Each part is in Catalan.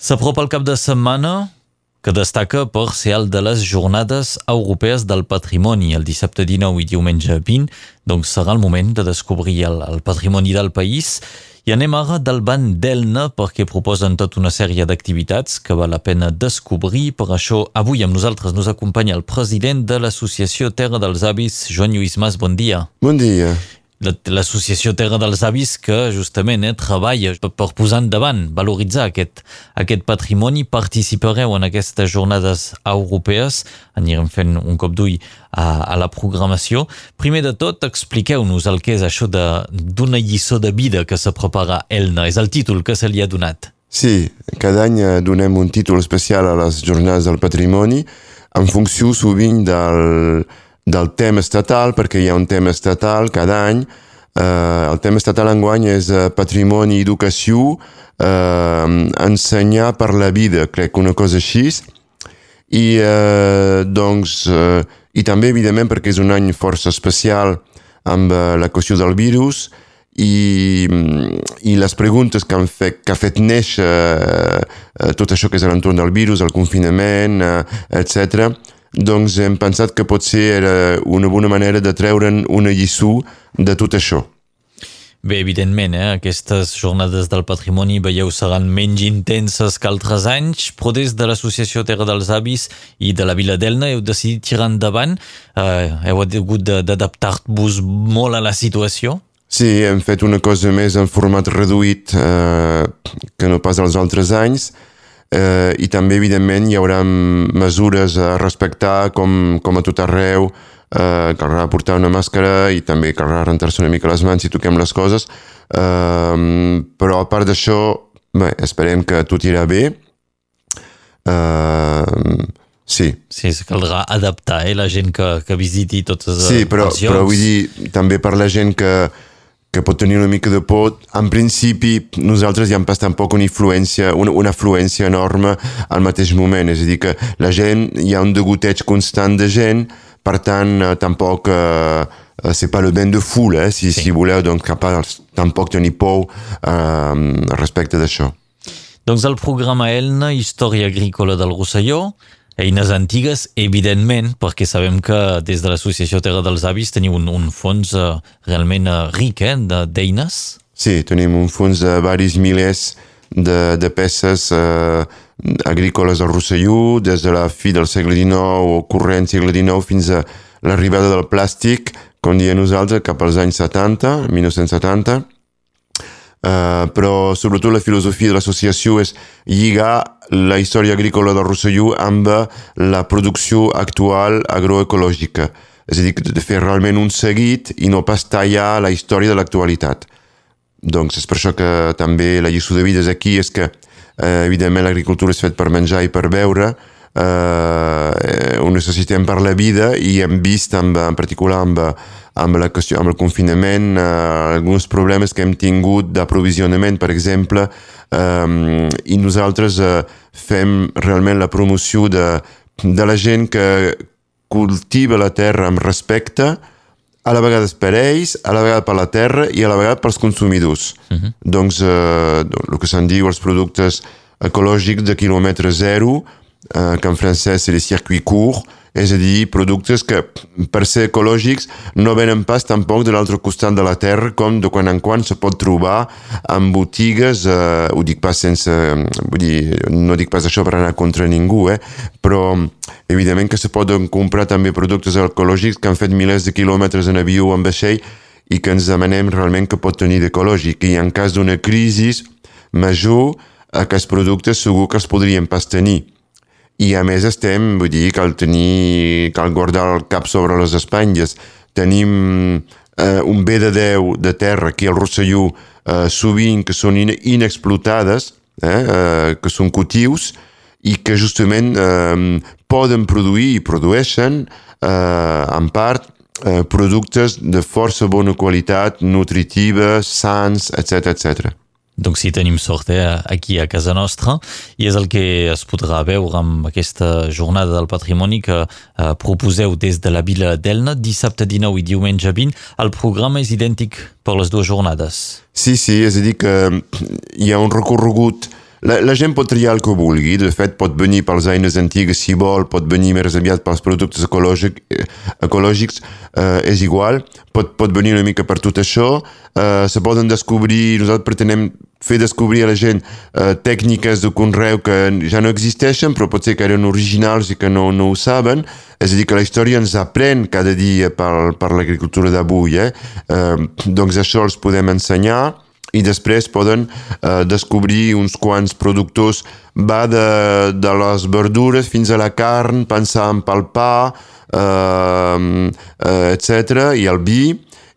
S'apropa el cap de setmana que destaca per ser el de les Jornades Europees del Patrimoni, el dissabte 19 i diumenge 20, doncs serà el moment de descobrir el, el patrimoni del país i anem ara del banc d'Elna perquè proposen tota una sèrie d'activitats que val la pena descobrir. Per això, avui amb nosaltres nos acompanya el president de l'Associació Terra dels Avis, Joan Lluís Mas. Bon dia. Bon dia l'associació Terra dels Avis que justament eh, treballa per posar endavant, valoritzar aquest, aquest patrimoni. Participareu en aquestes jornades europees, anirem fent un cop d'ull a, a la programació. Primer de tot, expliqueu-nos el que és això d'una lliçó de vida que se prepara Elna. És el títol que se li ha donat. Sí, cada any eh, donem un títol especial a les jornades del patrimoni en funció sovint del, del tema estatal, perquè hi ha un tema estatal cada any. Eh, el tema estatal enguany és eh, patrimoni i educació, eh, ensenyar per la vida, crec que una cosa així. I, eh, doncs, eh, I també, evidentment, perquè és un any força especial amb eh, la qüestió del virus i, i les preguntes que, han fet, que ha fet néixer eh, tot això que és a l'entorn del virus, el confinament, eh, etc doncs hem pensat que potser era una bona manera de treure'n una lliçó de tot això. Bé, evidentment, eh? aquestes jornades del patrimoni, veieu, seran menys intenses que altres anys, però des de l'Associació Terra dels Avis i de la Vila d'Elna heu decidit tirar endavant. Eh, heu hagut d'adaptar-vos molt a la situació? Sí, hem fet una cosa més en format reduït eh, que no pas els altres anys eh, i també evidentment hi haurà mesures a respectar com, com a tot arreu eh, caldrà portar una màscara i també caldrà rentar-se una mica les mans si toquem les coses eh, però a part d'això bé, esperem que tot irà bé eh, Sí. Sí, caldrà adaptar eh, la gent que, que visiti totes sí, però, els llocs. però vull dir, també per la gent que, que pot tenir una mica de por. En principi, nosaltres ja hem pas tampoc una influència, una, una afluència enorme al mateix moment. És a dir, que la gent, hi ha un degoteig constant de gent, per tant, eh, tampoc... Eh, eh c'est pas le bain de foule, eh, si, sí. si voleu, doncs capaz tampoc tenir por eh, respecte d'això. Doncs el programa Elna, Història Agrícola del Rosselló, eines antigues, evidentment, perquè sabem que des de l'Associació Terra dels Avis teniu un, un fons uh, realment uh, ric eh, d'eines. Sí, tenim un fons de varis milers de, de peces uh, agrícoles al Rosselló, des de la fi del segle XIX o corrent segle XIX fins a l'arribada del plàstic, com diem nosaltres, cap als anys 70, 1970, Uh, però sobretot la filosofia de l'associació és lligar la història agrícola del Rosselló amb la producció actual agroecològica. És a dir, de fer realment un seguit i no pas tallar la història de l'actualitat. Doncs és per això que també la lliçó de vida és aquí, és que eh, evidentment l'agricultura és fet per menjar i per beure, eh, ho necessitem per la vida i hem vist amb, en particular amb, amb, la qüestió, amb el confinament eh, alguns problemes que hem tingut d'aprovisionament, per exemple, eh, i nosaltres eh, fem realment la promoció de, de la gent que cultiva la terra amb respecte, a la vegada per ells, a la vegada per la terra i a la vegada pels consumidors. Uh mhm. -huh. Doncs eh, el que se'n diu els productes ecològics de quilòmetre zero, eh, que en francès és les circuits courts, és a dir, productes que per ser ecològics no venen pas tampoc de l'altre costat de la terra com de quan en quan se pot trobar en botigues, eh, ho dic pas sense, vull dir, no dic pas això per anar contra ningú, eh, però evidentment que se poden comprar també productes ecològics que han fet milers de quilòmetres en avió o en vaixell i que ens demanem realment que pot tenir d'ecològic. I en cas d'una crisi major aquests productes segur que els podríem pas tenir i a més estem, vull dir, cal tenir, cal guardar el cap sobre les espatlles. Tenim eh, un bé de Déu de terra aquí al Rosselló eh, sovint que són in inexplotades, eh, eh, que són cultius i que justament eh, poden produir i produeixen eh, en part eh, productes de força bona qualitat, nutritiva, sans, etc etc. Doncs sí, tenim sort eh, aquí a casa nostra. I és el que es podrà veure amb aquesta jornada del patrimoni que eh, proposeu des de la vila d'Elna, dissabte 19 i diumenge 20. El programa és idèntic per les dues jornades. Sí, sí, és a dir que hi ha un recorregut. La, la gent pot triar el que vulgui, de fet pot venir pels eines antigues si vol, pot venir més aviat pels productes ecològic, eh, ecològics, eh, és igual, pot, pot venir una mica per tot això, eh, se poden descobrir, nosaltres pretenem fer descobrir a la gent eh, tècniques de conreu que ja no existeixen però pot ser que eren originals i que no, no ho saben, és a dir que la història ens aprèn cada dia per, per l'agricultura d'avui, eh? eh? doncs això els podem ensenyar i després poden eh, descobrir uns quants productors va de, de les verdures fins a la carn, pensant pel pa, eh, eh, etc. i el vi,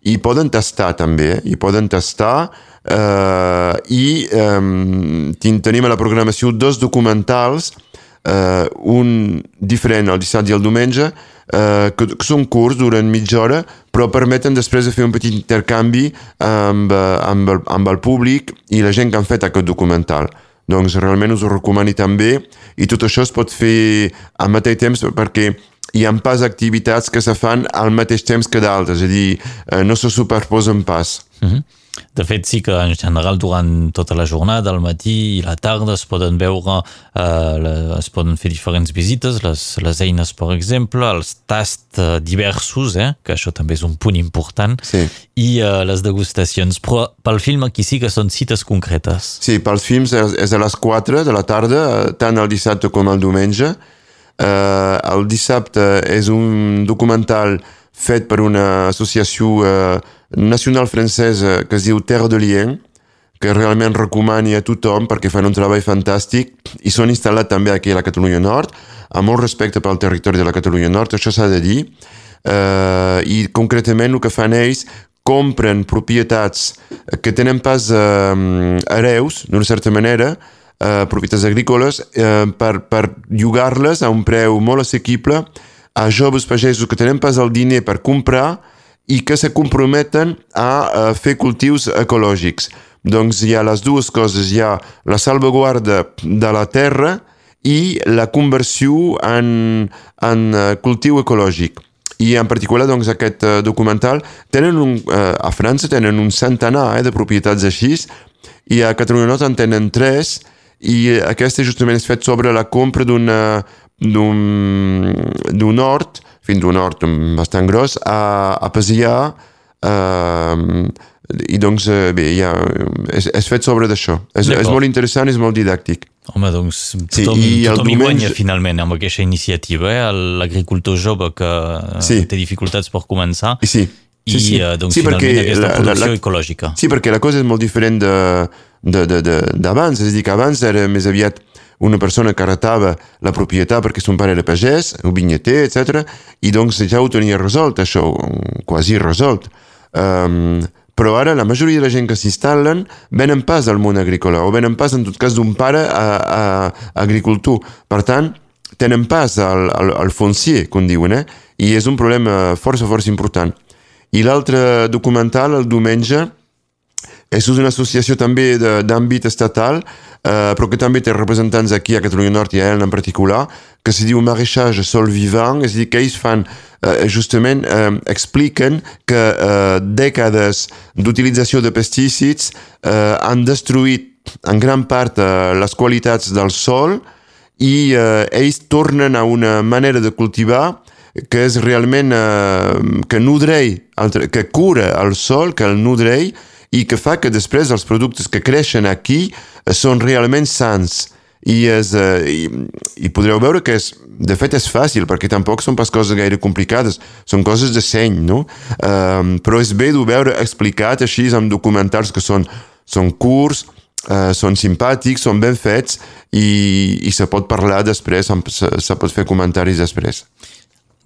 i poden tastar també, i poden tastar eh, i eh, tenim a la programació dos documentals eh, un diferent el dissabte i el diumenge eh, que, que són curts, duren mitja hora, però permeten després de fer un petit intercanvi amb, eh, amb, el, amb el públic i la gent que han fet aquest documental. Doncs realment us ho recomani també i tot això es pot fer al mateix temps perquè hi ha pas activitats que se fan al mateix temps que d'altres, és a dir, eh, no se superposen pas. Mm -hmm. De fet, sí que en general durant tota la jornada, al matí i la tarda es poden veure, eh, es poden fer diferents visites, les, les eines, per exemple, els tasts eh, diversos, eh, que això també és un punt important, sí. i eh, les degustacions. Però pel film aquí sí que són cites concretes. Sí, pels films és, és a les 4 de la tarda, tant el dissabte com el diumenge. Eh, el dissabte és un documental fet per una associació eh, nacional francesa que es diu Terre de Lien, que realment recomani a tothom perquè fan un treball fantàstic i són instal·lats també aquí a la Catalunya Nord, amb molt respecte pel territori de la Catalunya Nord, això s'ha de dir, eh, i concretament el que fan ells compren propietats que tenen pas eh, hereus, d'una certa manera, eh, propietats agrícoles, eh, per, per llogar-les a un preu molt assequible a joves pagesos que tenen pas el diner per comprar i que se comprometen a, a fer cultius ecològics. Doncs hi ha les dues coses, hi ha la salvaguarda de la terra i la conversió en, en eh, cultiu ecològic. I en particular doncs, aquest uh, documental tenen un, a França tenen un centenar eh, de propietats així i a Catalunya Nord en tenen tres i aquesta justament és fet sobre la compra d'un hort fins a un hort bastant gros, a, a Pasià, eh, i doncs eh, bé, ja, és, és fet sobre d'això. És, és molt interessant, és molt didàctic. Home, doncs tothom, sí, i tothom hi guanya finalment amb aquesta iniciativa, eh? l'agricultor jove que sí. té dificultats per començar. I sí, i sí, sí. doncs sí, finalment aquesta la, producció la, la, ecològica. Sí, perquè la cosa és molt diferent d'abans, és a dir, que abans era més aviat una persona que heretava la propietat perquè son pare era pagès, un vinyeter, etc. I doncs ja ho tenia resolt, això, quasi resolt. Um, però ara la majoria de la gent que s'instal·len venen pas al món agrícola o venen pas, en tot cas, d'un pare a, a, a agricultor. Per tant, tenen pas al, al, al foncier, com diuen, eh? i és un problema força, força important. I l'altre documental, el diumenge, és una associació també d'àmbit estatal, eh, però que també té representants aquí a Catalunya Nord i a Elna en particular, que se diu Maraixage Sol Vivant, és a dir, que ells fan, eh, justament, eh, expliquen que eh, dècades d'utilització de pesticides eh, han destruït en gran part eh, les qualitats del sol i eh, ells tornen a una manera de cultivar que és realment eh, que nodreix, que cura el sol, que el nodreix i que fa que després els productes que creixen aquí eh, són realment sants. I, és, eh, i, i podreu veure que és, de fet és fàcil perquè tampoc són pas coses gaire complicades són coses de seny no? Um, però és bé d'ho veure explicat així amb documentals que són, són curts uh, són simpàtics, són ben fets i, i se pot parlar després se, se pot fer comentaris després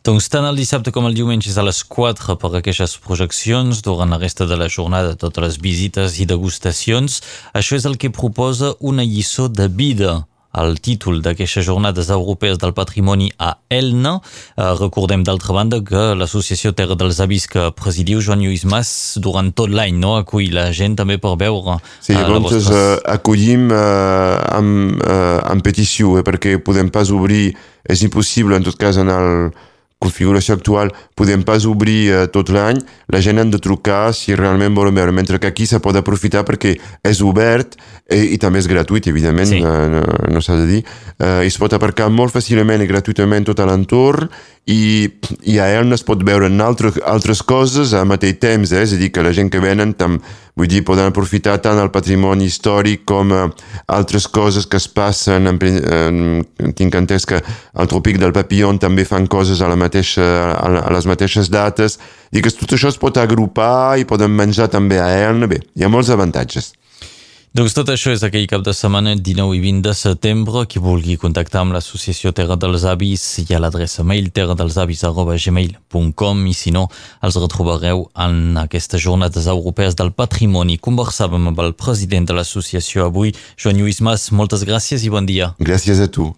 doncs tant el dissabte com el diumenge és a les 4 per aquestes projeccions, durant la resta de la jornada totes les visites i degustacions. Això és el que proposa una lliçó de vida el títol d'aquestes jornades europees del patrimoni a Elna. Eh, recordem d'altra banda que l'associació Terra dels Avis que presidiu Joan Lluís Mas durant tot l'any no? acull la gent també per veure Sí, eh, doncs vostres... eh, acollim eh, amb, eh, amb petició eh, perquè podem pas obrir, és impossible en tot cas en el configuració actual podem pas obrir uh, tot l'any, la gent han de trucar si realment volen veure, mentre que aquí se pot aprofitar perquè és obert i, i també és gratuït, evidentment, sí. uh, no, no s'ha de dir. Uh, es pot aparcar molt fàcilment i gratuïtament tot a l'entorn i, i a ell es pot veure en altres, altres coses al mateix temps, eh? és a dir, que la gent que venen tam, vull dir, poden aprofitar tant el patrimoni històric com uh, altres coses que es passen, en, en, tinc entès que al Tropic del Papillon també fan coses a, la mateixa, a, a les mateixes dates, i que tot això es pot agrupar i poden menjar també a ell, bé, hi ha molts avantatges. Doncs tot això és aquell cap de setmana 19 i 20 de setembre. Qui vulgui contactar amb l'associació Terra dels Avis hi ha l'adreça mail terradelsavis.gmail.com i si no, els retrobareu en aquestes jornades europees del patrimoni. Conversàvem amb el president de l'associació avui, Joan Lluís Mas. Moltes gràcies i bon dia. Gràcies a tu.